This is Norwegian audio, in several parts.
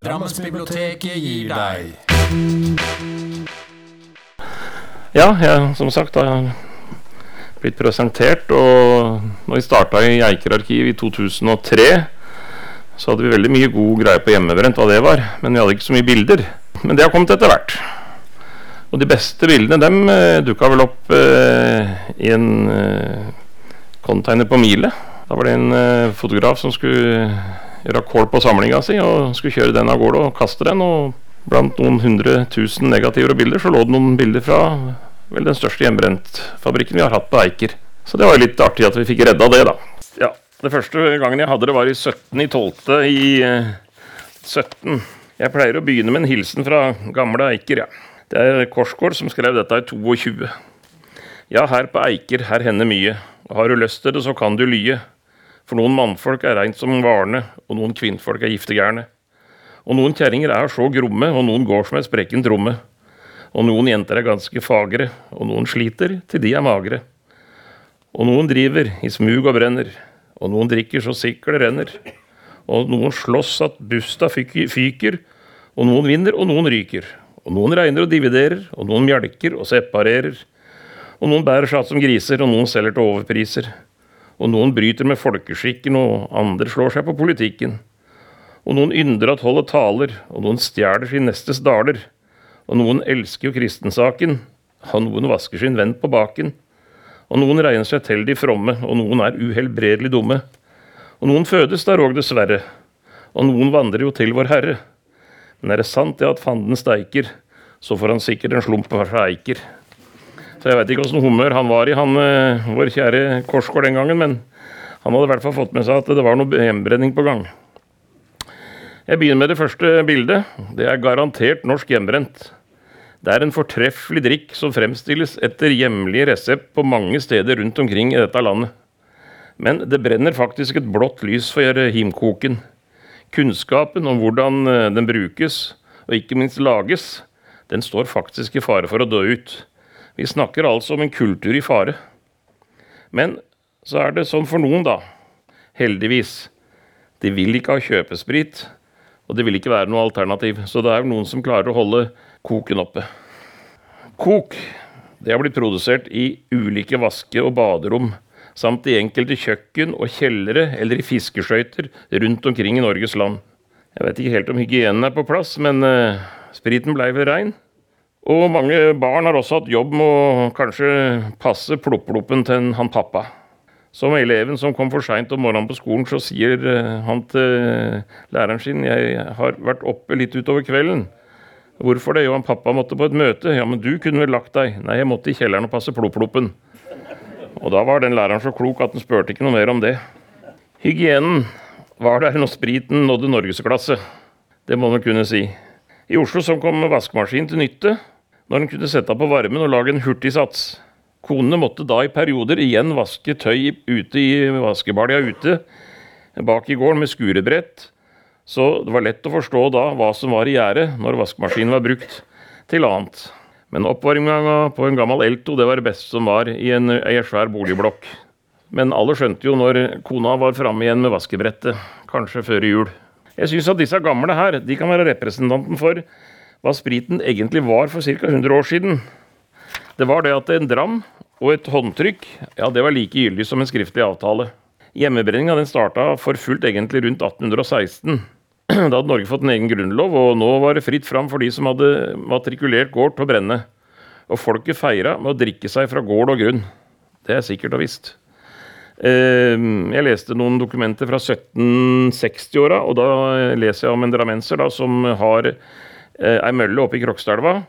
Drammensbiblioteket gir deg Ja, jeg, som sagt har blitt presentert, og når vi starta i Eiker arkiv i 2003, så hadde vi veldig mye god greie på hjemmebrent, hva det var, men vi hadde ikke så mye bilder. Men det har kommet etter hvert. Og de beste bildene dem eh, dukka vel opp eh, i en eh, container på Mile. Da var det en eh, fotograf som skulle gjøre kål på samlinga si og skulle kjøre den av gårde og kaste den. og Blant noen hundre tusen negativer og bilder så lå det noen bilder fra vel den største hjemmebrentfabrikken vi har hatt på Eiker. Så det var jo litt artig at vi fikk redda det, da. Ja, Det første gangen jeg hadde det, var i 17.12. i eh, 17. Jeg pleier å begynne med en hilsen fra gamle Eiker, ja. Det er Korsgård som skrev dette i 22. Ja, her på Eiker, her hender mye. Har du lyst til det, så kan du lye. For noen mannfolk er reint som varne, og noen kvinnfolk er giftegærne. Og noen kjerringer er så gromme, og noen går som ei sprekken tromme. Og noen jenter er ganske fagre, og noen sliter til de er magre. Og noen driver i smug og brenner, og noen drikker så siklet renner. Og noen slåss at busta fyker, og noen vinner, og noen ryker. Og noen regner og dividerer, og noen mjelker og separerer. Og noen bærer seg att som griser, og noen selger til overpriser. Og noen bryter med folkeskikken, og andre slår seg på politikken. Og noen ynder at holdet taler, og noen stjeler sin nestes daler. Og noen elsker jo kristensaken, og noen vasker sin venn på baken. Og noen regner seg til de fromme, og noen er uhelbredelig dumme. Og noen fødes der òg, dessverre, og noen vandrer jo til Vår Herre. Men er det sant det at fanden steiker, så får han sikkert en slump for seg eiker. Så jeg veit ikke åssen humør han var i, han eh, vår kjære Korsgård den gangen, men han hadde i hvert fall fått med seg at det var noe hjembrenning på gang. Jeg begynner med det første bildet. Det er garantert norsk hjemmebrent. Det er en fortreffelig drikk som fremstilles etter hjemlig resept på mange steder rundt omkring i dette landet. Men det brenner faktisk et blått lys for himkoken. Kunnskapen om hvordan eh, den brukes, og ikke minst lages, den står faktisk i fare for å dø ut. Vi snakker altså om en kultur i fare. Men så er det sånn for noen, da. Heldigvis. De vil ikke ha kjøpesprit, og det vil ikke være noe alternativ. Så det er noen som klarer å holde koken oppe. Kok det har blitt produsert i ulike vaske- og baderom, samt i enkelte kjøkken og kjellere eller i fiskeskøyter rundt omkring i Norges land. Jeg vet ikke helt om hygienen er på plass, men uh, spriten blei vel rein. Og mange barn har også hatt jobb med å kanskje passe plopp-ploppen til han pappa. Som eleven som kom for seint om morgenen på skolen, så sier uh, han til læreren sin jeg har vært oppe litt utover kvelden. Hvorfor det? Jo, han pappa måtte på et møte. Ja, men du kunne vel lagt deg? Nei, jeg måtte i kjelleren og passe plopp-ploppen. Og da var den læreren så klok at han spurte ikke noe mer om det. Hygienen var der når spriten nådde norgesklasse. Det må man kunne si. I Oslo så kom vaskemaskin til nytte når en kunne sette på varmen og lage en hurtigsats. Konene måtte da i perioder igjen vaske tøy ute i vaskebalja ute bak i gården med skurebrett. Så det var lett å forstå da hva som var i gjære når vaskemaskinen var brukt til annet. Men oppvarminga på en gammel Elto det var det beste som var i en, ei svær boligblokk. Men alle skjønte jo når kona var framme igjen med vaskebrettet, kanskje før jul. Jeg syns at disse gamle her de kan være representanten for hva spriten egentlig var for ca. 100 år siden. Det var det at en dram og et håndtrykk ja, det var like gyldig som en skriftlig avtale. Hjemmebrenninga den starta for fullt egentlig rundt 1816. Da hadde Norge fått en egen grunnlov, og nå var det fritt fram for de som hadde matrikulert gård til å brenne. Og folket feira med å drikke seg fra gård og grunn. Det er sikkert og visst. Jeg leste noen dokumenter fra 1760-åra, og da leser jeg om en drammenser da, som har ei mølle oppe i Krokstadelva.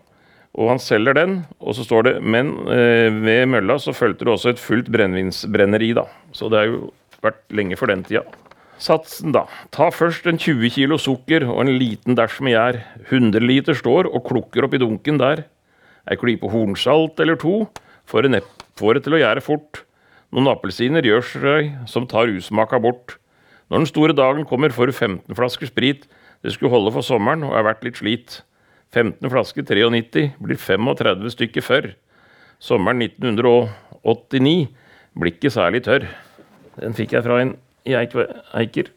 Og han selger den, og så står det Men ved mølla så fulgte det også et fullt brennevinsbrenneri, da. Så det har jo vært lenge for den tida. Satsen, da. Ta først en 20 kilo sukker og en liten dæsj med gjær. 100 liter står og klukker oppi dunken der. Ei klype hornsalt eller to får det, får det til å gjære fort. Noen appelsiner gjør seg som tar usmaka bort. Når den store dagen kommer, får du 15 flasker sprit. Det skulle holde for sommeren og er vært litt slit. 15 flasker 93 blir 35 stykker før. Sommeren 1989 blir ikke særlig tørr. Den fikk jeg fra en i Eiker.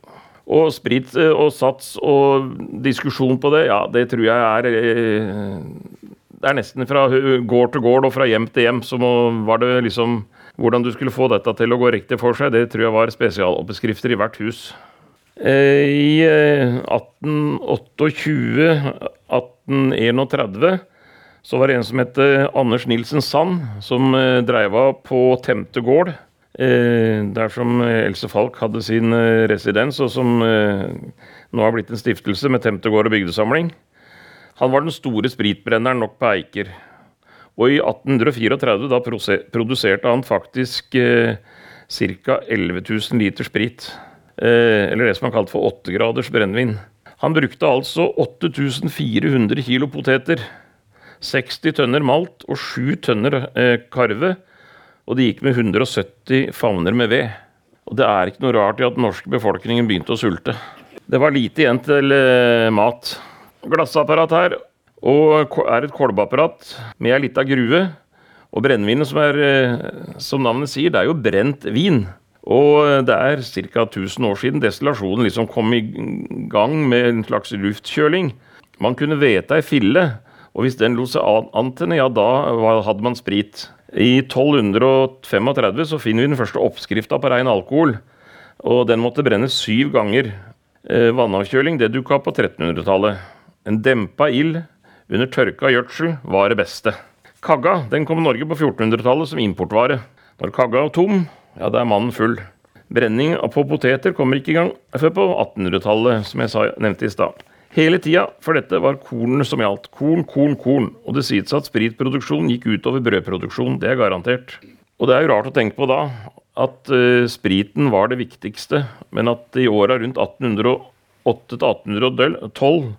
Og sprit eh, og sats og diskusjon på det, ja, det tror jeg er eh, Det er nesten fra gård til gård og fra hjem til hjem. Så var det liksom Hvordan du skulle få dette til å gå riktig for seg, det tror jeg var spesialoppskrifter i hvert hus. Eh, I 1828-1831 så var det en som het Anders Nilsen Sand, som dreiva på Temte gård. Eh, der som Else Falk hadde sin eh, residens, og som eh, nå har blitt en stiftelse med Temtegård og bygdesamling. Han var den store spritbrenneren nok på Eiker. Og i 1834 da produserte han faktisk eh, ca. 11 000 liter sprit. Eh, eller det som han kalt for åttegraders brennevin. Han brukte altså 8400 kilo poteter, 60 tønner malt og 7 tønner eh, karve og det gikk med 170 favner med ved. Og det er ikke noe rart i at den norske befolkningen begynte å sulte. Det var lite igjen til eh, mat. Glassapparat her, og er et kolbeapparat med ei lita grue. Og brennevinet, som, er, som navnet sier, det er jo brent vin. Og det er ca. 1000 år siden destillasjonen liksom kom i gang med en slags luftkjøling. Man kunne vete ei fille, og hvis den lot seg antenne, ja, da hadde man sprit. I 1235 så finner vi den første oppskrifta på rein alkohol. Og den måtte brennes syv ganger. Eh, vannavkjøling det dukka på 1300-tallet. En dempa ild under tørka gjødsel var det beste. Kagga den kom Norge på 1400-tallet som importvare. Når kagga var tom, ja, da er mannen full. Brenning på poteter kommer ikke i gang før på 1800-tallet, som jeg sa, nevnte i stad. Hele tida, for dette var kornene som gjaldt. Korn, korn, korn. Og det sies at spritproduksjon gikk utover brødproduksjon. Det er garantert. Og det er jo rart å tenke på da at uh, spriten var det viktigste, men at i åra rundt 1808 1812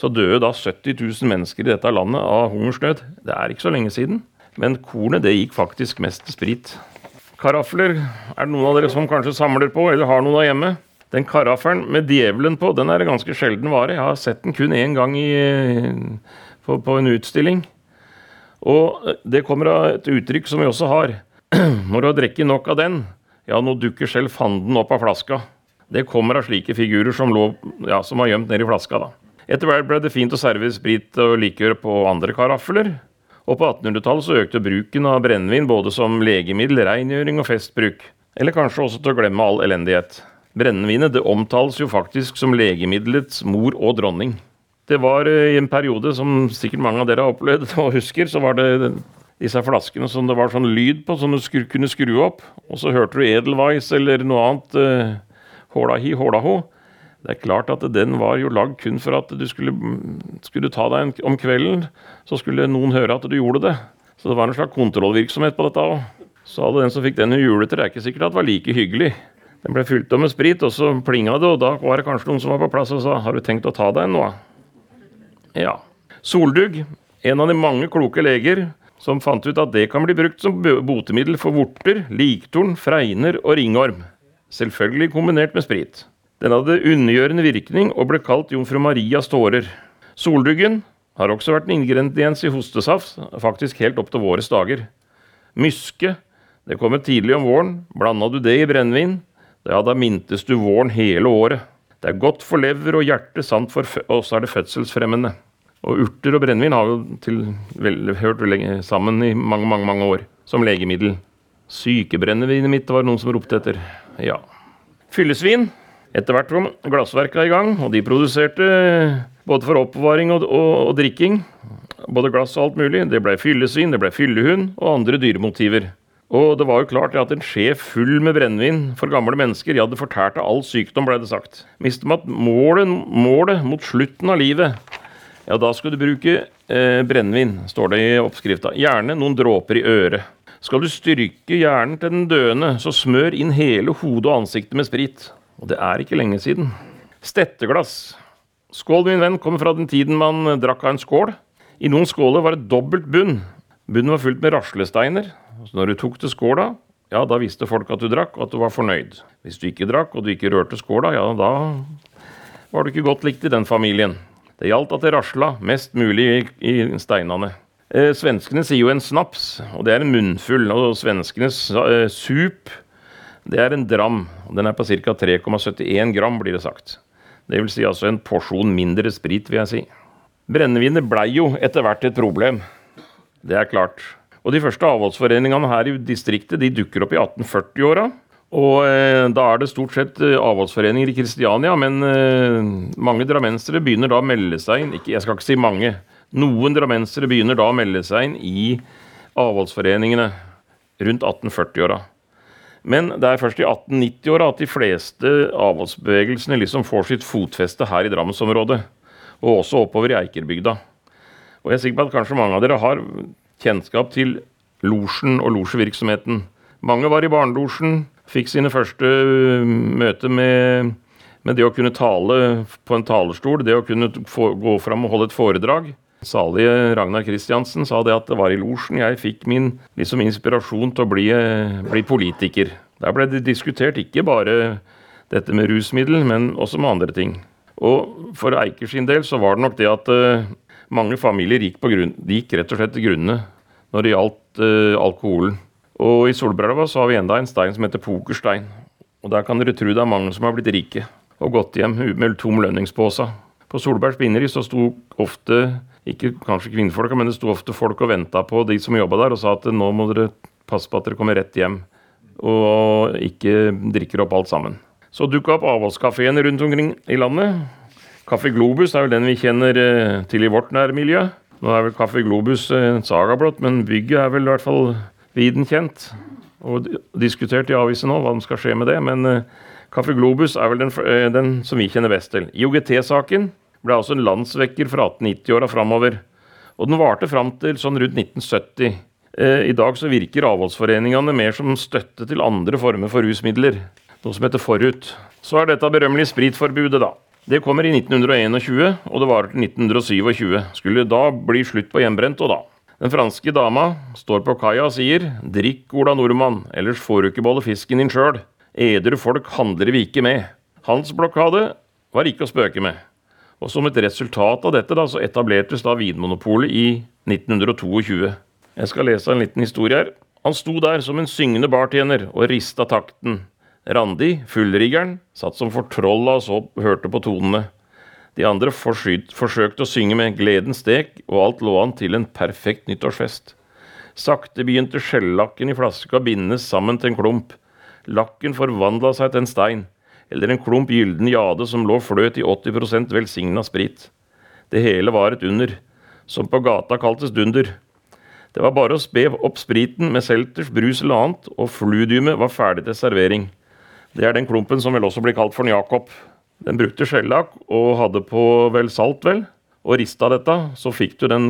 så døde da 70 000 mennesker i dette landet av hungersnød. Det er ikke så lenge siden. Men kornet det gikk faktisk mest til sprit. Karafler er det noen av dere som kanskje samler på, eller har noen av hjemme. Den karaffelen med djevelen på, den er en ganske sjelden vare. Jeg har sett den kun én gang i, på, på, en utstilling. Og det kommer av et uttrykk som vi også har. Når du har drukket nok av den, ja, nå dukker selv fanden opp av flaska. Det kommer av slike figurer som, lå, ja, som var gjemt nedi flaska. da. Etter hvert ble det fint å servere sprit og likør på andre karafler. Og på 1800-tallet så økte bruken av brennevin både som legemiddel, rengjøring og festbruk. Eller kanskje også til å glemme all elendighet. Brennevinet det omtales jo faktisk som legemiddelets mor og dronning. Det var eh, i en periode som sikkert mange av dere har opplevd og husker, så var det disse flaskene som det var sånn lyd på, som du skru, kunne skru opp. Og så hørte du Edelweiss eller noe annet. «håla hi, hålahi, hålaho. Det er klart at den var jo lagd kun for at du skulle, skulle ta deg en, om kvelden, så skulle noen høre at du gjorde det. Så det var en slags kontrollvirksomhet på dette òg. Så hadde den som fikk den i juletre, er ikke sikkert at det var like hyggelig. Den ble fylt opp med sprit, og så plinga det, og da var det kanskje noen som var på plass og sa 'Har du tenkt å ta deg en nå?' Ja. Soldugg, en av de mange kloke leger som fant ut at det kan bli brukt som botemiddel for vorter, liktorn, fregner og ringorm. Selvfølgelig kombinert med sprit. Den hadde undergjørende virkning og ble kalt jomfru Marias tårer. Solduggen har også vært en ingrediens i hostesaft, faktisk helt opp til våres dager. Myske, det kommer tidlig om våren. Blanda du det i brennevin, ja, da mintes du våren hele året. Det er godt for lever og hjerte, samt for og så er det fødselsfremmende. Og urter og brennevin har jo til, vel, hørt sammen i mange, mange, mange år som legemiddel. Sykebrennevinet mitt var noen som ropte etter. Ja. Fyllesvin. Etter hvert kom glassverka i gang, og de produserte både for oppbevaring og, og, og drikking. Både glass og alt mulig. Det ble fyllesvin, det ble fyllehund og andre dyremotiver. Og det var jo klart at en skje full med brennevin for gamle mennesker, ja, det fortærte all sykdom, ble det sagt. Mister man målet, målet mot slutten av livet, ja, da skal du bruke eh, brennevin, står det i oppskrifta. Gjerne noen dråper i øret. Skal du styrke hjernen til den døende, så smør inn hele hodet og ansiktet med sprit. Og det er ikke lenge siden. Stetteglass. Skål, min venn, kommer fra den tiden man drakk av en skål. I noen skåler var det dobbelt bunn. Bunnen var fylt med raslesteiner, så når du tok til skåla, ja, da visste folk at du drakk, og at du var fornøyd. Hvis du ikke drakk, og du ikke rørte skåla, ja, da var du ikke godt likt i den familien. Det gjaldt at det rasla mest mulig i, steinene. Eh, svenskene sier jo en snaps, og det er en munnfull. Og svenskenes eh, sup, Det er en dram. og Den er på ca. 3,71 gram, blir det sagt. Det vil si altså en porsjon mindre sprit, vil jeg si. Brennevinet blei jo etter hvert et problem. Det er klart. Og de første avholdsforeningene her i distriktet de dukker opp i 1840-åra. Og eh, da er det stort sett eh, avholdsforeninger i Kristiania, men eh, mange drammensere begynner da å melde seg inn ikke, Jeg skal ikke si mange. Noen drammensere begynner da å melde seg inn i avholdsforeningene rundt 1840-åra. Men det er først i 1890-åra at de fleste avholdsbevegelsene liksom får sitt fotfeste her i Drammensområdet. Og også oppover i Eikerbygda. Og jeg er sikker på at kanskje mange av dere har kjennskap til losjen og losjevirksomheten. Mange var i barnelosjen, fikk sine første uh, møter med, med, det å kunne tale på en talerstol, det å kunne få, gå fram og holde et foredrag. Salige Ragnar Kristiansen sa det at det var i losjen jeg fikk min liksom inspirasjon til å bli, uh, bli, politiker. Der ble det diskutert ikke bare dette med rusmiddel, men også med andre ting. Og for Eiker sin del så var det nok det at uh, mange familier gikk, grunn, gikk, rett og slett til grunne når det gjaldt uh, alkoholen. Og i Solbrelva så har vi enda en stein som heter Pokerstein. Og der kan dere tro det er mange som har blitt rike og gått hjem med tom lønningspose. På Solbergs binneri så sto ofte, ikke kanskje kvinnfolka, men det sto ofte folk og venta på de som jobba der, og sa at nå må dere passe på at dere kommer rett hjem og ikke drikker opp alt sammen. Så dukka opp avholdskafeene rundt omkring i landet. Kaffe Globus er vel den vi kjenner eh, til i vårt nærmiljø. Nå er vel Kaffe Globus en saga blått, men bygget er vel i hvert fall viden kjent. Og diskutert i avisen nå hva som skal skje med det. Men Kaffe Globus er vel den, den, som vi kjenner best til. IOGT-saken ble altså en landsvekker fra 1890-åra framover. Og den varte fram til sånn rundt 1970. Uh, I dag så virker avholdsforeningene mer som støtte til andre former for rusmidler. Noe som heter Forut. Så er dette berømmelige spritforbudet, da. Det kommer i 1921, og det varer til 1927. Skulle da bli slutt på hjemmebrent, og da. Den franske dama står på kaia og sier 'Drikk, Ola nordmann, ellers får du ikke beholde fisken din sjøl'. Edru folk handler vi ikke med. Hans blokade var ikke å spøke med. Og som et resultat av dette da, så etablertes da Vinmonopolet i 1922. Jeg skal lese en liten historie her. Han sto der som en syngende bartjener og rista takten. Randi, fullriggeren, satt som fortrolla og så hørte på tonene. De andre forsøkte å synge med gleden stek, og alt lå an til en perfekt nyttårsfest. Sakte begynte skjellakken i flaska å bindes sammen til en klump. Lakken forvandla seg til en stein, eller en klump gylden jade som lå fløt i 80% velsigna sprit. Det hele var et under, som på gata kaltes dunder. Det var bare å spe opp spriten med selters, brus eller annet, og fludiumet var ferdig til servering. Det er den klumpen som vel også blir kalt for Jakob. Den brukte skjellakk og hadde på vel salt, vel. Og rista dette, så fikk du den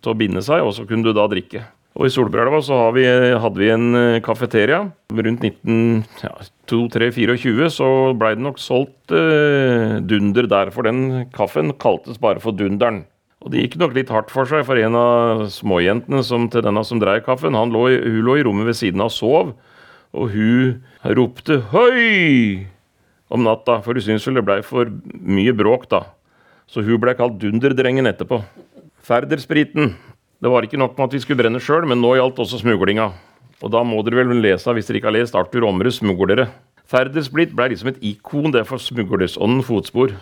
til å binde seg, og så kunne du da drikke. Og i Solbjelva så vi, hadde vi en eh, kafeteria. Rundt 1923-24 så blei det nok solgt eh, dunder der, for den kaffen kaltes bare for Dunderen. Og det gikk nok litt hardt for seg, for en av småjentene som, til denne som dreiv kaffen, lå, hun lå i rommet ved siden av og sov, og hun ropte 'høy' om natta, for hun syntes vel det blei for mye bråk, da. Så hun blei kalt Dunderdrengen etterpå. Færderspriten. Det var ikke nok med at vi skulle brenne sjøl, men nå gjaldt også smuglinga. Og da må dere vel lese, hvis dere ikke har lest Arthur Omres 'Smuglere'. Færdersplitt ble liksom et ikon det for smuglersånden fotspor.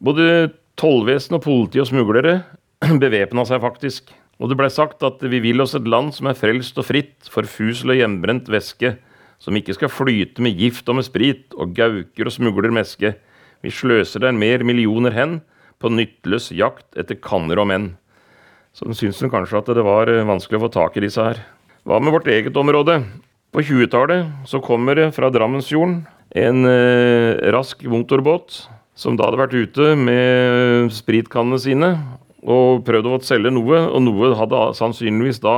Både tollvesen og politi og smuglere bevæpna seg faktisk. Og det blei sagt at vi vil oss et land som er frelst og fritt for fusel og hjemmebrent væske som ikke skal flyte med gift og med sprit, og gauker og smugler meske. Vi sløser der mer millioner hen på nytteløs jakt etter kanner og menn. Så syns hun kanskje at det var eh, vanskelig å få tak i disse her. Hva med vårt eget område? På 20-tallet så kommer det fra Drammensfjorden en eh, rask motorbåt som da hadde vært ute med spritkannene sine og prøvd å selge noe, og noe hadde sannsynligvis da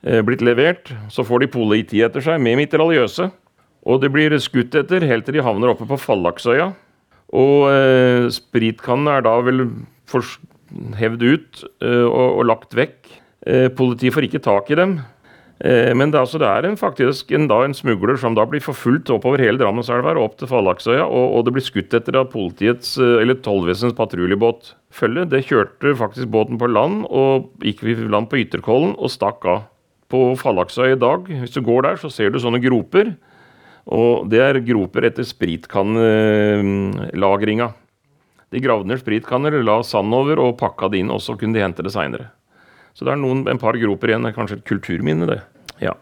Eh, blitt levert. Så får de politi etter seg med mitraljøse. Og det blir skutt etter helt til de havner oppe på Fallaksøya. Og eh, spritkannene er da vel hevd ut eh, og, og, lagt vekk. Eh, politiet får ikke tak i dem. Eh, men det altså, det er en, faktisk en, da, en, smugler som da blir forfulgt oppover hele Drammenselva og opp til Fallaksøya. Og, og, det blir skutt etter av politiets, eller tollvesenets patruljebåt. Følge, det kjørte faktisk båten på land og gikk vi land på Ytterkollen og stakk av på Fallaksøya i dag. Hvis du går der, så ser du sånne groper. Og det er groper etter spritkannelagringa. De gravde ned spritkanner, la sand over og pakka det inn, og så kunne de hente det seinere. Så det er noen, en par groper igjen. Kanskje et kulturminne, det. Ja.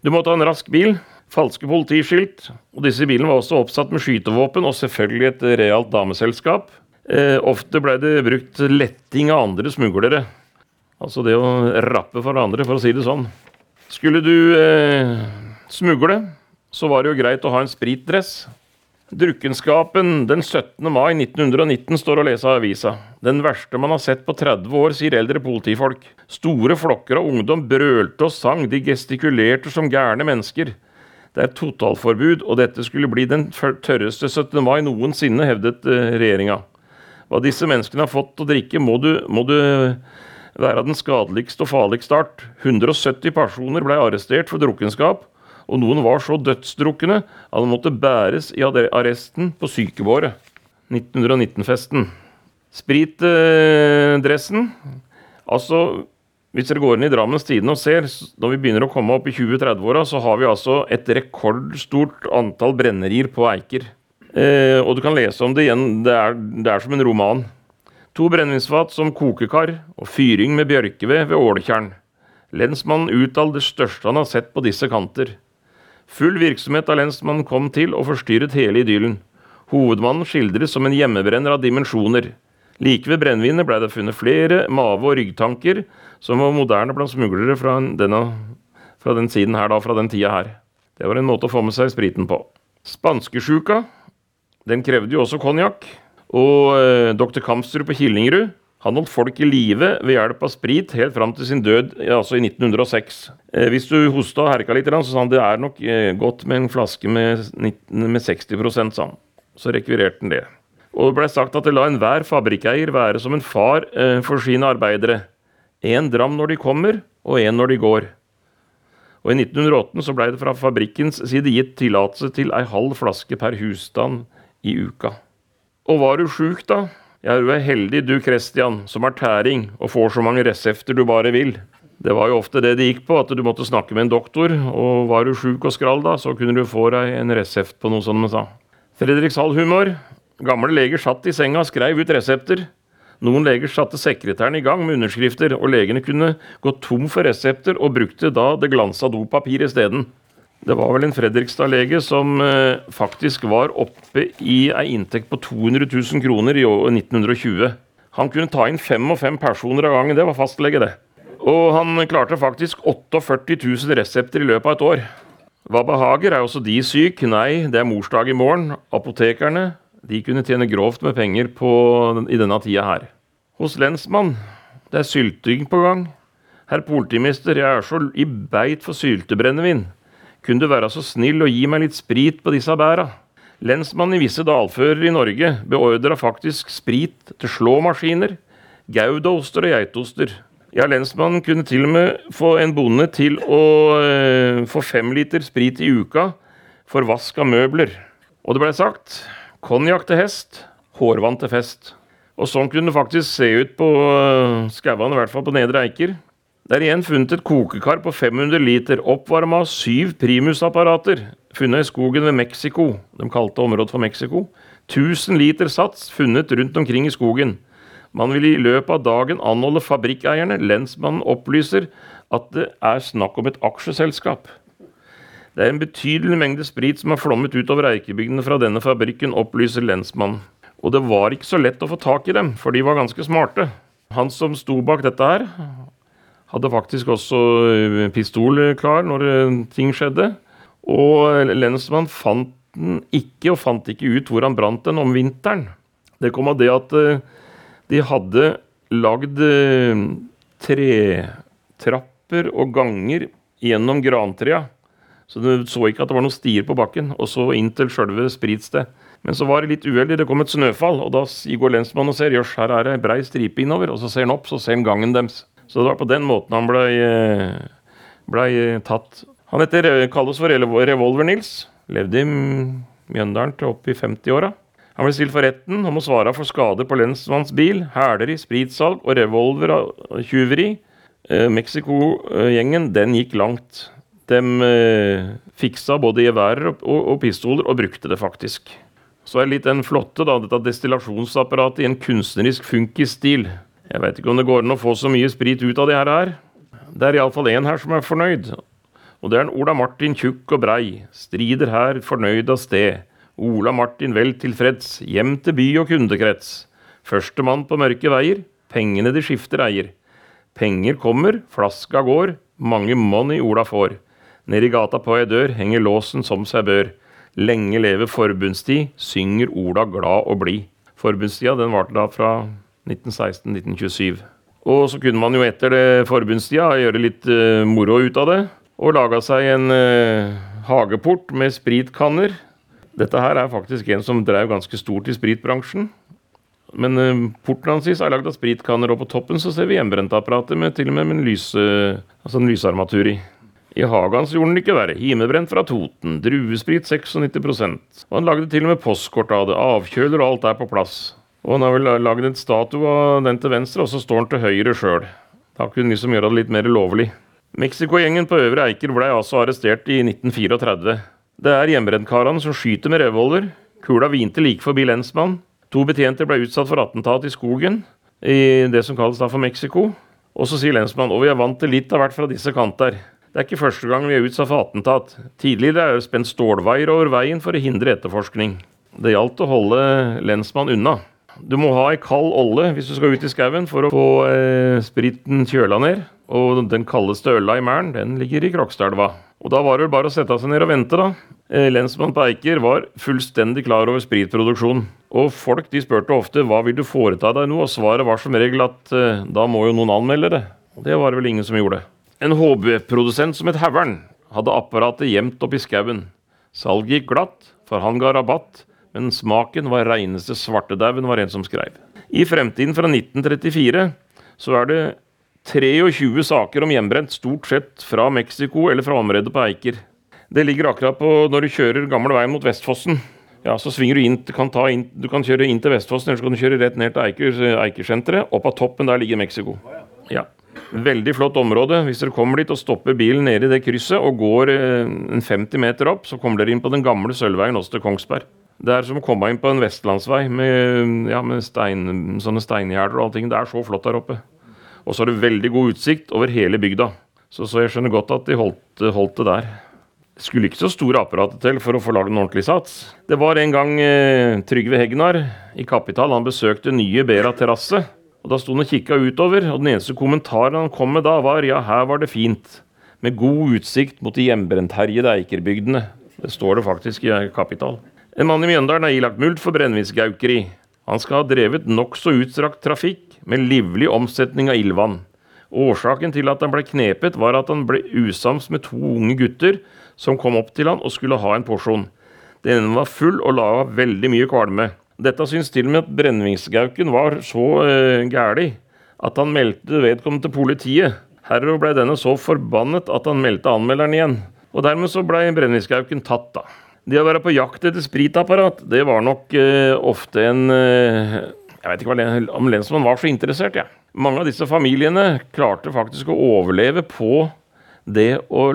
Du må ta en rask bil, falske politiskilt, og disse bilene var også oppsatt med skytevåpen og selvfølgelig et realt dameselskap. Eh, ofte ble det brukt letting av andre smuglere. Altså det å rappe for andre, for å si det sånn. Skulle du eh, smugle, så var det jo greit å ha en spritdress. Drukkenskapen den 17. mai 1919 står å lese av avisa. Den verste man har sett på 30 år, sier eldre politifolk. Store flokker av ungdom brølte og sang, de gestikulerte som gærne mennesker. Det er totalforbud, og dette skulle bli den tørreste 17. mai noensinne, hevdet eh, regjeringa. Hva disse menneskene har fått å drikke, må du, må du være den skadeligste og farligste art. 170 personer ble arrestert for drukkenskap, og noen var så dødsdrukne at de måtte bæres i arresten på sykebåret. 1919-festen. Spritdressen. Altså, hvis dere går inn i Drammens Tidende og ser, når vi begynner å komme opp i 20-30-åra, så har vi altså et rekordstort antall brennerier på Eiker. Eh, og du kan lese om det igjen. Det er, det er som en roman. To brennevinsfat som kokekar og fyring med bjørkeved ved Åletjern. Lensmannen uttaler det største han har sett på disse kanter. Full virksomhet av lensmannen kom til og forstyrret hele idyllen. Hovedmannen skildres som en hjemmebrenner av dimensjoner. Like ved brennevinet blei det funnet flere mave- og ryggtanker som var moderne blant smuglere fra, denne, fra den siden her, da, fra den tida her. Det var en måte å få med seg spriten på. Spanskesjuka, den krevde jo også konjakk. Og eh, dr. Kamstrup på Killingerud han holdt folk i live ved hjelp av sprit helt fram til sin død, altså i 1906. Eh, hvis du hosta og herka litt, så sa han det er nok eh, godt med en flaske med, med 60 sa han. Så rekvirerte han det. Og det ble sagt at det la enhver fabrikkeier være som en far eh, for sine arbeidere. Én dram når de kommer, og én når de går. Og I 1908 så ble det fra fabrikkens side gitt tillatelse til ei halv flaske per husstand i uka. Og var du sjuk, da? Ja, du er heldig du, Christian, som er tæring og får så mange resepter du bare vil. Det var jo ofte det det gikk på, at du måtte snakke med en doktor, og var du sjuk og skral da, så kunne du få deg en resept på noe, som de sa. Fredrikshall-humor. Gamle leger satt i senga og skrev ut resepter. Noen leger satte sekretæren i gang med underskrifter, og legene kunne gå tom for resepter og brukte da det glansa dopapir isteden. Det var vel en Fredrikstad-lege som eh, faktisk var oppe i ei inntekt på 200 000 kroner i 1920. Han kunne ta inn fem og fem personer av gangen. Det var fastlege, det. Og han klarte faktisk 48 000 resepter i løpet av et år. Hva behager? Er også de syk? Nei, det er morsdag i morgen. Apotekerne de kunne tjene grovt med penger på, i denne tida her. Hos lensmann, det er sylting på gang. Herr politimester, jeg er så i beit for syltebrennevin. Kunne du være så snill å gi meg litt sprit på disse bæra? Lensmannen i visse dalfører i Norge beordra faktisk sprit til slåmaskiner, goudaoster og geitoster. Ja, lensmannen kunne til og med få en bonde til å eh, få fem liter sprit i uka for vask av møbler. Og det blei sagt konjakk til hest, hårvann til fest. Og sånn kunne det faktisk se ut på eh, skauene, i hvert fall på Nedre Eiker. Det er igjen funnet et kokekar på 500 liter, oppvarma av syv primusapparater, funnet i skogen ved Mexico. De kalte området for Mexico. 1000 liter sats funnet rundt omkring i skogen. Man vil i løpet av dagen anholde fabrikkeierne. Lensmannen opplyser at det er snakk om et aksjeselskap. Det er en betydelig mengde sprit som har flommet utover eikebygdene fra denne fabrikken, opplyser lensmannen. Og det var ikke så lett å få tak i dem, for de var ganske smarte. Han som sto bak dette her, hadde faktisk også eh, pistol klar når eh, ting skjedde. Og lensmann fant den ikke, og fant ikke ut hvor han brant den om vinteren. Det kom av det at eh, de hadde lagd tretrapper og ganger gjennom grantrea. Så du så ikke at det var noen stier på bakken, og så inn til sjølve spritsted. Men så var det litt uheldig, det kom et snøfall, og da går lensmannen og ser jøss, her er det ei brei stripe innover, og så ser han opp, så ser han gangen deres. Så det var på den måten han blei ble tatt. Han heter, kalles for Revolver-Nils. Levde i Mjøndalen til opp i 50-åra. Han ble stilt for retten om å svare for skade på lensmanns bil, hæleri, spritsalg og revolvertyveri. Eh, Mexico-gjengen, den gikk langt. De eh, fiksa både geværer og, og pistoler, og brukte det faktisk. Så er litt den flotte, da, dette destillasjonsapparatet i en kunstnerisk funkisstil. Jeg veit ikke om det går an å få så mye sprit ut av det her. Det er iallfall én her som er fornøyd. Og det er en Ola Martin tjukk og brei, strider her fornøyd av sted. Ola Martin vel tilfreds, hjem til by og kundekrets. Førstemann på mørke veier, pengene de skifter eier. Penger kommer, flaska går, mange money Ola får. Nede i gata på ei dør henger låsen som seg bør. Lenge leve forbundstid, synger Ola glad og blid. Forbundstida den varte da fra 1916-1927. Og så kunne man jo etter det forbundstida gjøre litt uh, moro ut av det. Og laga seg en uh, hageport med spritkanner. Dette her er faktisk en som drev ganske stort i spritbransjen. Men uh, porten hans er lagd av spritkanner, og på toppen så ser vi hjemmebrentapparatet med til og med en, lys, altså en lysarmatur i. I hagen så gjorde han ikke verre. Himebrent fra Toten, druesprit 96% Og han lagde til og med postkort av det, avkjøler og alt er på plass. Og han har vel lagd en statue av den til venstre, og så står han til høyre sjøl. Da kunne liksom gjøre det litt mer lovlig. Mexico-gjengen på Øvre Eiker ble altså arrestert i 1934. Det er hjemmebrentkarene som skyter med revolver. Kula hvinte like forbi lensmann. To betjenter ble utsatt for attentat i skogen, i det som kalles da for Mexico. Og så sier lensmann og vi er vant til litt av hvert fra disse kanter. Det er ikke første gang vi er utsatt for attentat. Tidligere er det spent stålveier over veien for å hindre etterforskning. Det gjaldt å holde lensmann unna. Du må ha ei kald olle hvis du skal ut i skauen for å få eh, spriten kjøla ned. Og den kaldeste øla i Mæren, den ligger i Krokstadelva. Og da var det bare å sette seg ned og vente, da. Eh, lensmann på Eiker var fullstendig klar over spritproduksjon. Og folk de spurte ofte hva vil du foreta deg nå, og svaret var som regel at eh, da må jo noen anmelde det. Og det var det vel ingen som gjorde. En HB-produsent som het Hævern, hadde apparatet gjemt oppi skauen. Salget gikk glatt, for han ga rabatt, men smaken var reineste svartedauden, var en som skrev. I fremtiden fra 1934 så er det 23 saker om hjemmebrent, stort sett fra Mexico eller fra området på Eiker. Det ligger akkurat på når du kjører gamle veien mot Vestfossen. Ja, Så svinger du inn, kan inn, du kan kjøre inn til Vestfossen, eller så kan du kjøre rett ned til Eiker, Eikersenteret. Opp av toppen der ligger Mexico. Ja. Veldig flott område. Hvis dere kommer dit og stopper bilen nede i det krysset og går eh, en 50 meter opp, så kommer dere inn på den gamle Sølvveien også til Kongsberg. Det er som å komme inn på en vestlandsvei med, ja, med stein, sånne steingjerder og allting. Det er så flott der oppe. Og så har du veldig god utsikt over hele bygda. Så, så jeg skjønner godt at de holdt, holdt, det der. Det skulle ikke så store apparater til for å få lagd en ordentlig sats. Det var en gang eh, Trygve Hegnar i Kapital. Han besøkte nye Bera terrasse. Og Da sto han og kikka utover, og den eneste kommentaren han kom med da, var ja, her var det fint. Med god utsikt mot de hjemmebrentherjede Eikerbygdene. Det står det faktisk i Kapital. En mann i Mjøndalen er ilagt mulkt for brennevinsgaukeri. Han skal ha drevet nokså utstrakt trafikk med livlig omsetning av ildvann. Årsaken til at han ble knepet, var at han ble usams med to unge gutter som kom opp til han og skulle ha en porsjon. Den var full og la av veldig mye kvalme. Dette syns til og med at brennevinsgauken var så uh, gæli at han meldte vedkommende til politiet. Herav ble denne så forbannet at han meldte anmelderen igjen. Og dermed så blei brennevinsgauken tatt, da. Det å være på jakt etter spritapparat, det var nok uh, ofte en uh, Jeg vet ikke om lensmannen var så interessert, jeg. Ja. Mange av disse familiene klarte faktisk å overleve på det å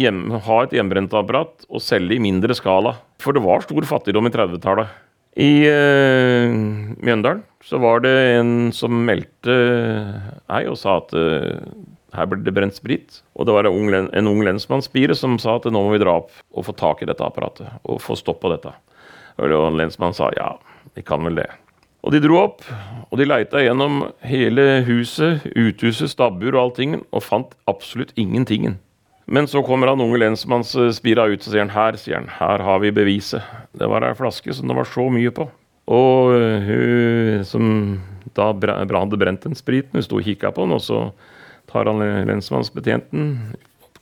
hjem, ha et hjemmebrentapparat og selge i mindre skala. For det var stor fattigdom i 30-tallet. I uh, Mjøndalen så var det en som meldte meg og sa at uh, her ble det brent sprit. Og det var en ung, en lensmannsspire som sa at nå må vi dra opp og få tak i dette apparatet. Og få stopp på dette. Og lensmannen sa ja, vi kan vel det. Og de dro opp, og de leita gjennom hele huset, uthuset, stabbur og allting, og fant absolutt ingentingen. Men så kommer han unge lensmannsspira ut og sier han, her sier han, her har vi beviset. Det var ei flaske som det var så mye på. Og eh, hun som da hadde brent den spriten, hun sto og kikka på den, og så tar han lensmannsbetjenten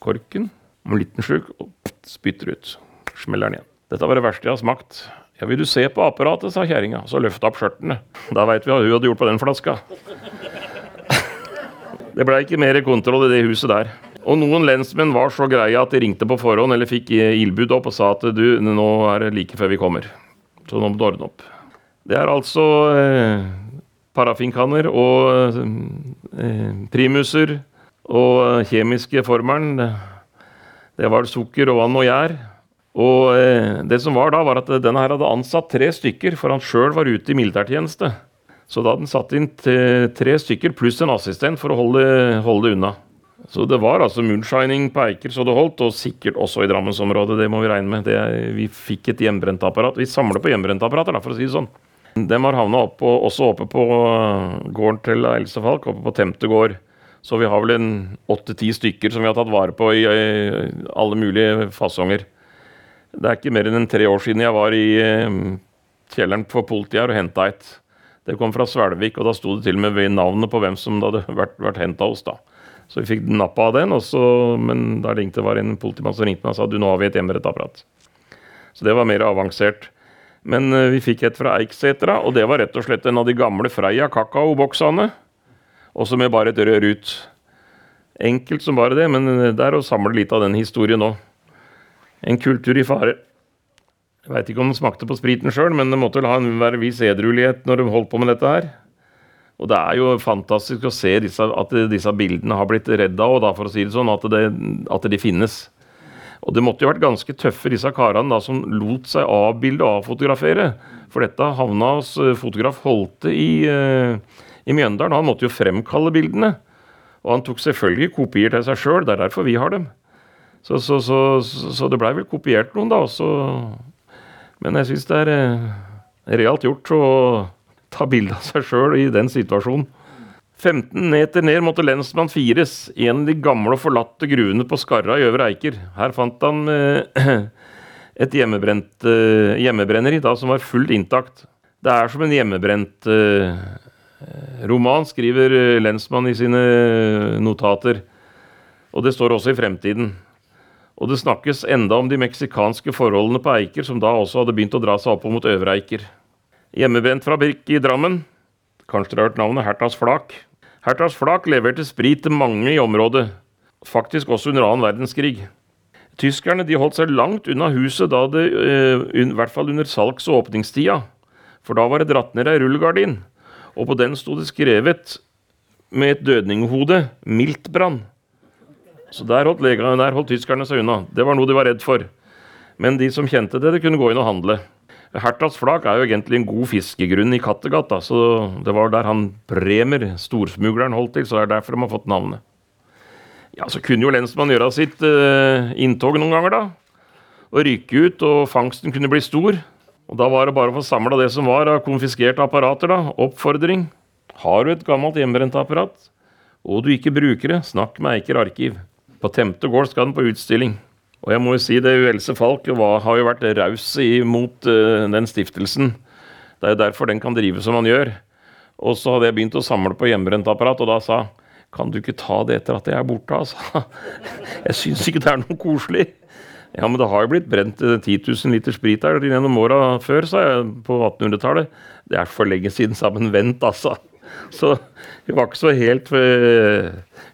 korken, om liten slurk, og spytter ut. Smeller den igjen. Dette var det verste jeg har smakt. Ja, vil du se på apparatet, sa kjerringa, så løfta opp skjørtene. Da veit vi hva hun hadde gjort på den flaska. Det blei ikke mer kontroll i det huset der. Og noen lensmenn var så greie at de ringte på forhånd eller fikk ildbud opp og sa at du, nå er det like før vi kommer. Så nå må du ordne opp. Det er altså eh, parafinkanner og eh, primuser og kjemiske formelen. Det var sukker og vann og gjær. Og eh, det som var da, var at denne her hadde ansatt tre stykker, for han sjøl var ute i militærtjeneste. Så da hadde han satt inn tre stykker pluss en assistent for å holde, holde unna. Så det var altså moonshining på Eiker så det holdt, og sikkert også i Drammensområdet. Det må vi regne med. Det, vi fikk et hjemmebrentapparat. Vi samler på hjemmebrentapparater, for å si det sånn. De har havna opp også oppe på gården til Else Falk, oppe på Temte gård. Så vi har vel en åtte-ti stykker som vi har tatt vare på i, i alle mulige fasonger. Det er ikke mer enn tre år siden jeg var i eh, kjelleren for politiet og henta et. Det kom fra Svelvik, og da sto det til og med ved navnet på hvem som hadde vært, vært henta hos. da. Så vi fikk nappa av den, også, men da ringte var en politimann som ringte meg og sa du nå har vi et hjemmerettsapparat. Så det var mer avansert. Men uh, vi fikk et fra Eiksetra, og det var rett og slett en av de gamle Freia kakaoboksene. Også med bare et rør ut. Enkelt som bare det, men det er å samle litt av den historien nå. En kultur i fare. Jeg veit ikke om den smakte på spriten sjøl, men det måtte vel ha en være viss edruelighet når de holdt på med dette her. Og det er jo fantastisk å se disse, at disse bildene har blitt redda, og da for å si det sånn, at, det, at de finnes. Og det måtte jo vært ganske tøffe, disse karene da, som lot seg avbilde og avfotografere. For dette havna hos eh, fotograf Holte i, uh, i Mjøndalen. Han måtte jo fremkalle bildene. Og han tok selvfølgelig kopier til seg sjøl, det er derfor vi har dem. Så, så, så, så det blei vel kopiert noen, da. Også. Men jeg syns det er eh, realt gjort å ta bilde av seg sjøl i den situasjonen. 15 meter ned måtte lensmann fires i en av de gamle og forlatte gruene på Skarra i Øvre Eiker. Her fant han eh, et hjemmebrent eh, hjemmebrenneri da, som var fullt intakt. Det er som en hjemmebrent eh, roman, skriver eh, lensmann i sine notater. Og det står også i fremtiden. Og det snakkes enda om de meksikanske forholdene på Eiker, som da også hadde begynt å dra seg opp mot Øvre Eiker. Hjemmebrent fabrikk i Drammen. Kanskje dere har hørt navnet Hertas Flak? Hertas Flak leverte sprit til mange i området, faktisk også under annen verdenskrig. Tyskerne de holdt seg langt unna huset, da det, uh, i hvert fall under salgs- og åpningstida. For da var det dratt ned ei rullegardin, og på den sto det skrevet med et dødninghode 'Miltbrann'. Så der holdt, legene, der holdt tyskerne seg unna. Det var noe de var redd for. Men de som kjente det, det kunne gå inn og handle. Hertas flak er jo egentlig en god fiskegrunn i Kattegat, så det var der han Bremer, storsmugleren, holdt til, så det er derfor de har fått navnet. Ja, så kunne jo lensmannen gjøre sitt uh, inntog noen ganger, da. Og rykke ut, og fangsten kunne bli stor. Og da var det bare å få samla det som var av konfiskerte apparater, da. Oppfordring. Har du et gammelt hjemmebrent apparat, og du ikke bruker det, snakk med Eiker arkiv. På Temte gård skal den på utstilling. Og jeg må jo si det, Else Falk har jo vært raus imot uh, den stiftelsen. Det er jo derfor den kan drive som han gjør. Og så hadde jeg begynt å samle på hjemmebrentapparat, og da sa kan du ikke ta det etter at jeg er borte, altså? Jeg syns ikke det er noe koselig. Ja, men det har jo blitt brent 10 eh, 000 liter sprit her gjennom åra før, sa jeg på 1800-tallet. Det er for lenge siden, sa men Vent, altså. Så hun var ikke så helt uh,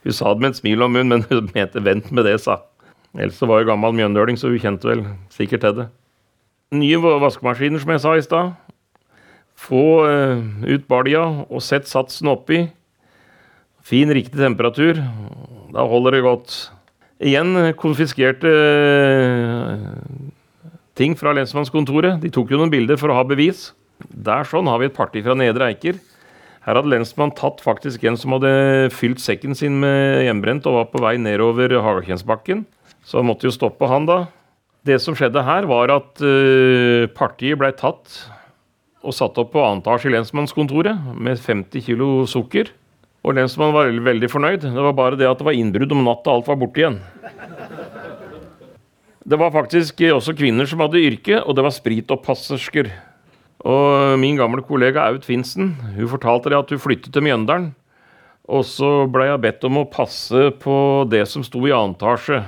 Hun sa det med et smil om munnen, men hun mente 'vent med det', sa Else var jo gammel mjøndøling, så hun kjente vel sikkert til det. Nye vaskemaskiner, som jeg sa i stad. Få uh, ut balja og sett satsen oppi. Fin, riktig temperatur. Da holder det godt. Igjen konfiskerte uh, ting fra lensmannskontoret. De tok jo noen bilder for å ha bevis. Der sånn har vi et parti fra Nedre Eiker. Her hadde lensmannen tatt faktisk en som hadde fylt sekken sin med hjemmebrent og var på vei nedover Hagakjensbakken. Så han måtte jo stoppe han, da. Det som skjedde her, var at uh, partiet blei tatt og satt opp på etasje i lensmannskontoret med 50 kilo sukker. Og lensmannen var veldig, fornøyd. Det var bare det at det var innbrudd om natta, alt var borte igjen. Det var faktisk også kvinner som hadde yrke, og det var spritoppassersker. Og min gamle kollega Aud Finsen hun fortalte det at hun flyttet til Mjøndalen. Og så ble jeg bedt om å passe på det som sto i annen etasje.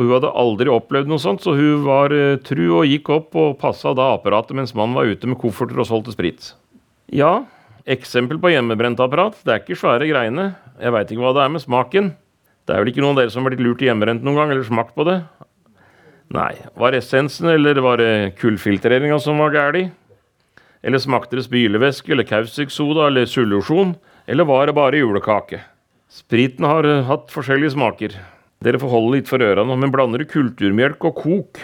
Og hun hadde aldri opplevd noe sånt, så hun var uh, tru og gikk opp og passa da apparatet mens mannen var ute med kofferter og solgte sprit. Ja, eksempel på hjemmebrentapparat. Det er ikke svære greiene. Jeg veit ikke hva det er med smaken. Det er vel ikke noen av dere som har blitt lurt i hjemmebrent noen gang, eller smakt på det? Nei. Var essensen, eller var det kullfiltreringa som var gæli? Eller smakte det spylevæske eller kaustiksoda eller solusjon? Eller var det bare julekake? Spriten har uh, hatt forskjellige smaker. Dere får holde litt for ørene, men blander du kulturmjølk og kok,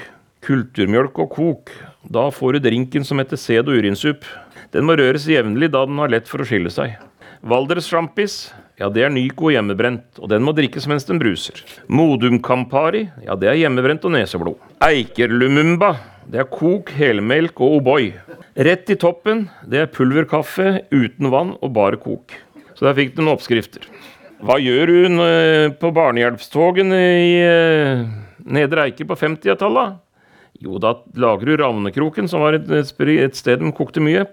kulturmjølk og kok, da får du drinken som heter sæd- og urinsupp. Den må røres jevnlig da den har lett for å skille seg. Valdres sjampis, ja det er Nyco hjemmebrent, og den må drikkes mens den bruser. Modum Campari, ja det er hjemmebrent og neseblod. Eiker Lumumba, det er kok, helmelk og O'boy. Rett i toppen, det er pulverkaffe uten vann og bare kok. Så der fikk du noen oppskrifter. Hva gjør hun eh, på barnehjelpstogen i eh, Nedre Eiker på 50-tallet? Jo, da lager du Ravnekroken, som var et, sted de kokte mye.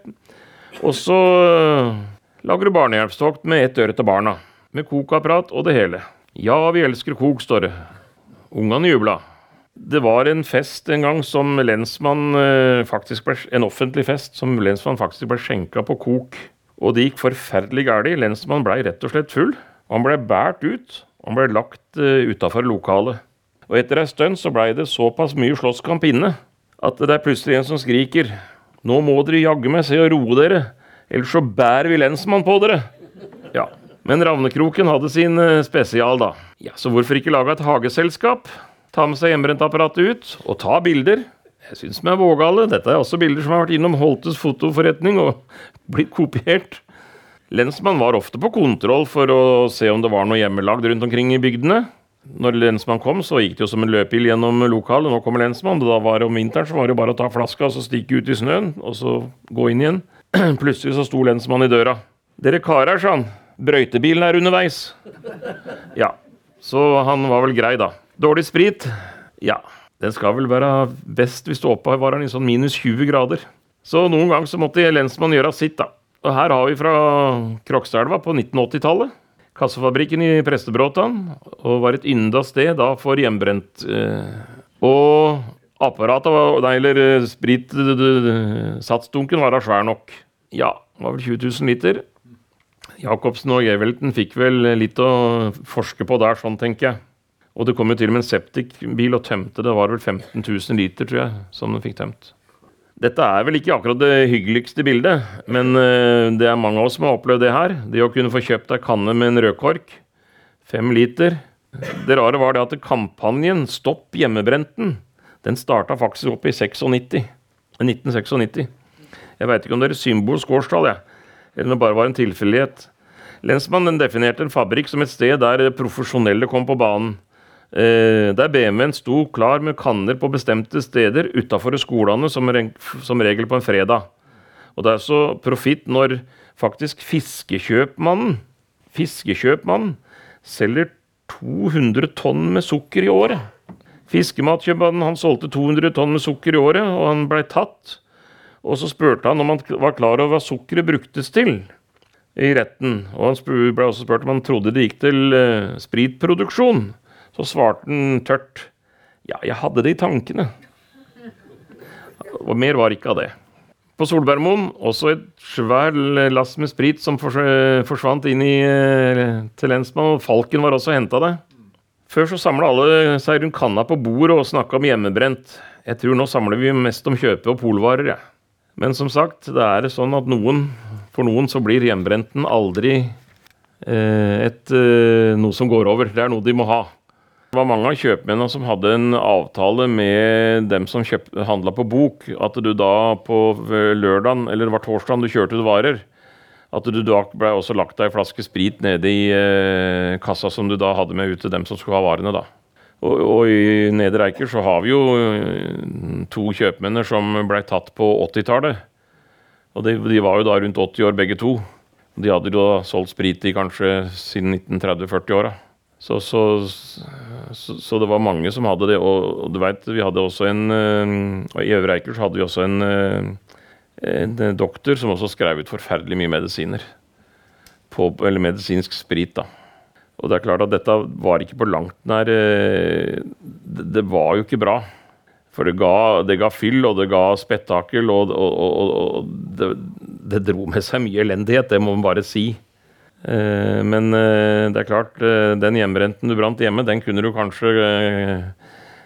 Og så eh, lager du barnehjelpstokt med ett øre til barna. Med kokapparat og det hele. Ja, vi elsker kok, står det. Ungene jubla. Det var en fest en gang som lensmann faktisk ble, En offentlig fest som lensmann faktisk ble skjenka på kok. Og det gikk forferdelig galt. Lensmannen blei rett og slett full. Og han ble båret ut. Og han ble lagt uh, utafor lokalet. Og etter ei stund så blei det såpass mye slåsskamp inne at det er plutselig en som skriker Nå må dere jaggu meg se og roe dere, ellers så bærer vi lensmann på dere. Ja, Men Ravnekroken hadde sin uh, spesial, da. Ja, Så hvorfor ikke lage et hageselskap? Ta med seg hjemmebrentapparatet ut og ta bilder. Jeg syns vi er vågale. Dette er også bilder som har vært innom Holtes fotoforretning og blitt kopiert. Lensmann var ofte på kontroll for å se om det var noe hjemmelagd rundt omkring i bygdene. Når lensmann kom, så gikk det jo som en løpeild gjennom lokalet. Nå kommer lensmann. Da var det om vinteren så var det bare å ta flaska og så stikke ut i snøen, og så gå inn igjen. Plutselig så sto lensmannen i døra. 'Dere karer', sa han. 'Brøytebilen er underveis'. Ja, så han var vel grei, da. Dårlig sprit? Ja. Den skal vel være best hvis du oppbevarer den i sånn minus 20 grader. Så noen ganger så måtte lensmannen gjøre sitt, da. Og her har vi fra Krokstadelva på 1980-tallet. Kassefabrikken i Prestebråtan. Og var et ynda sted da for hjemmebrent. Eh, og apparatet, var, nei, eller eh, spritsatsdunken, var da svær nok. Ja, det var vel 20 000 liter. Jacobsen og Gevelten fikk vel litt å forske på der, sånn tenker jeg. Og det kom jo til og med en septikbil og tømte. Det var vel 15 000 liter, tror jeg, som den fikk tømt. Dette er vel ikke akkurat det hyggeligste bildet, men eh, det er mange av oss som har opplevd det her. Det å kunne få kjøpt ei kanne med en rødkork, fem liter. Det rare var det at kampanjen Stopp hjemmebrenten, den starta faktisk opp i 96. 1996. Jeg veit ikke om det er symbolsk årstall, jeg. eller om det bare var en tilfeldighet. Lensmannen definerte en fabrikk som et sted der profesjonelle kom på banen. Eh, der BMW-en sto klar med kanner på bestemte steder utafor skolene, som, regel på en fredag. Og det er så profitt når faktisk fiskekjøpmannen, fiskekjøpmannen selger 200 tonn med sukker i året. Fiskematkjøpmannen han solgte 200 tonn med sukker i året, og han blei tatt. Og så spurte han om han var klar over hva sukkeret bruktes til i retten. Og han ble også spurt om han trodde det gikk til uh, spritproduksjon. Så svarte han tørt ja, jeg hadde det i tankene. Og mer var ikke av det. På Solbergmoen også et svær lass med sprit som forsvant inn i, eh, til lensmannen. Falken var også henta det. Før så samla alle seg rundt kanna på bordet og snakka om hjemmebrent. Jeg tror nå samler vi mest om kjøpe- og polvarer, jeg. Ja. Men som sagt, det er sånn at noen, for noen så blir hjemmebrenten aldri eh, et, eh, noe som går over. Det er noe de må ha. Det var mange av kjøpmennene som hadde en avtale med dem som handla på bok, at du da på lørdagen eller det var torsdagen du kjørte ut varer, at du da ble også lagt ei flaske sprit nede i eh, kassa som du da hadde med ut til dem som skulle ha varene. da. Og, og i Nedre Eiker så har vi jo eh, to kjøpmenn som ble tatt på 80-tallet. Og de, de, var jo da rundt 80 år begge to. De hadde jo da solgt sprit i kanskje siden 1930-40-åra. Så, så, så, så, det var mange som hadde det. Og, du veit, vi hadde også en og I Øvre Eiker hadde vi også en, uh, en doktor som også skrev ut forferdelig mye medisiner. På, eller medisinsk sprit, da. Og det er klart at dette var ikke på langt nær det, det, var jo ikke bra. For det ga, det ga fyll, og det ga spetakkel, og, og, og det, det dro med seg mye elendighet, det må man bare si. Eh, men eh, det er klart, eh, den hjemmebrenten du brant hjemme, den kunne du kanskje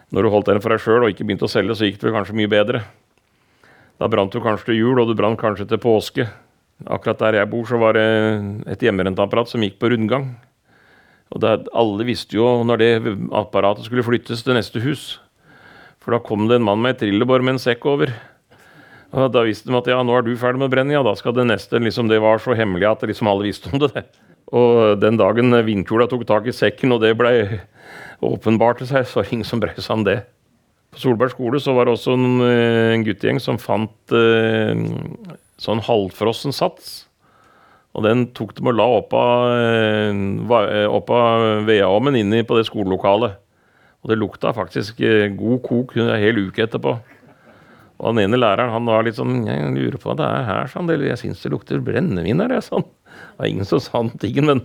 Når du holdt den for deg sjøl og ikke begynte å selge, så gikk det kanskje mye bedre. Da brant du kanskje til jul, og du brant kanskje til påske. Akkurat der jeg bor, så var det et hjemmerenteapparat som gikk på rundgang. Og det, alle visste jo når det apparatet skulle flyttes til neste hus. For da kom det en mann med et trillebår med en sekk over. Og da visste de at ja, nå er du ferdig med brenning, ja, da skal det neste liksom, Det var så hemmelig at liksom alle visste om det. Og den dagen vindkjola tok tak i sekken, og det ble til seg, så var det ingen som brød seg om det. På Solberg skole så var det også en, eh, en guttegjeng som fant eh, sånn halvfrossen sats. Og den tok de og la opp av vedovnen inne på det skolelokalet. Og det lukta faktisk eh, god kok en hel etterpå. Og den ene læreren han var litt sånn Jeg lurer på hva det er her, sånn. Jeg syns det lukter brennevin her, jeg, sånn. Det var ingen som sa noe, men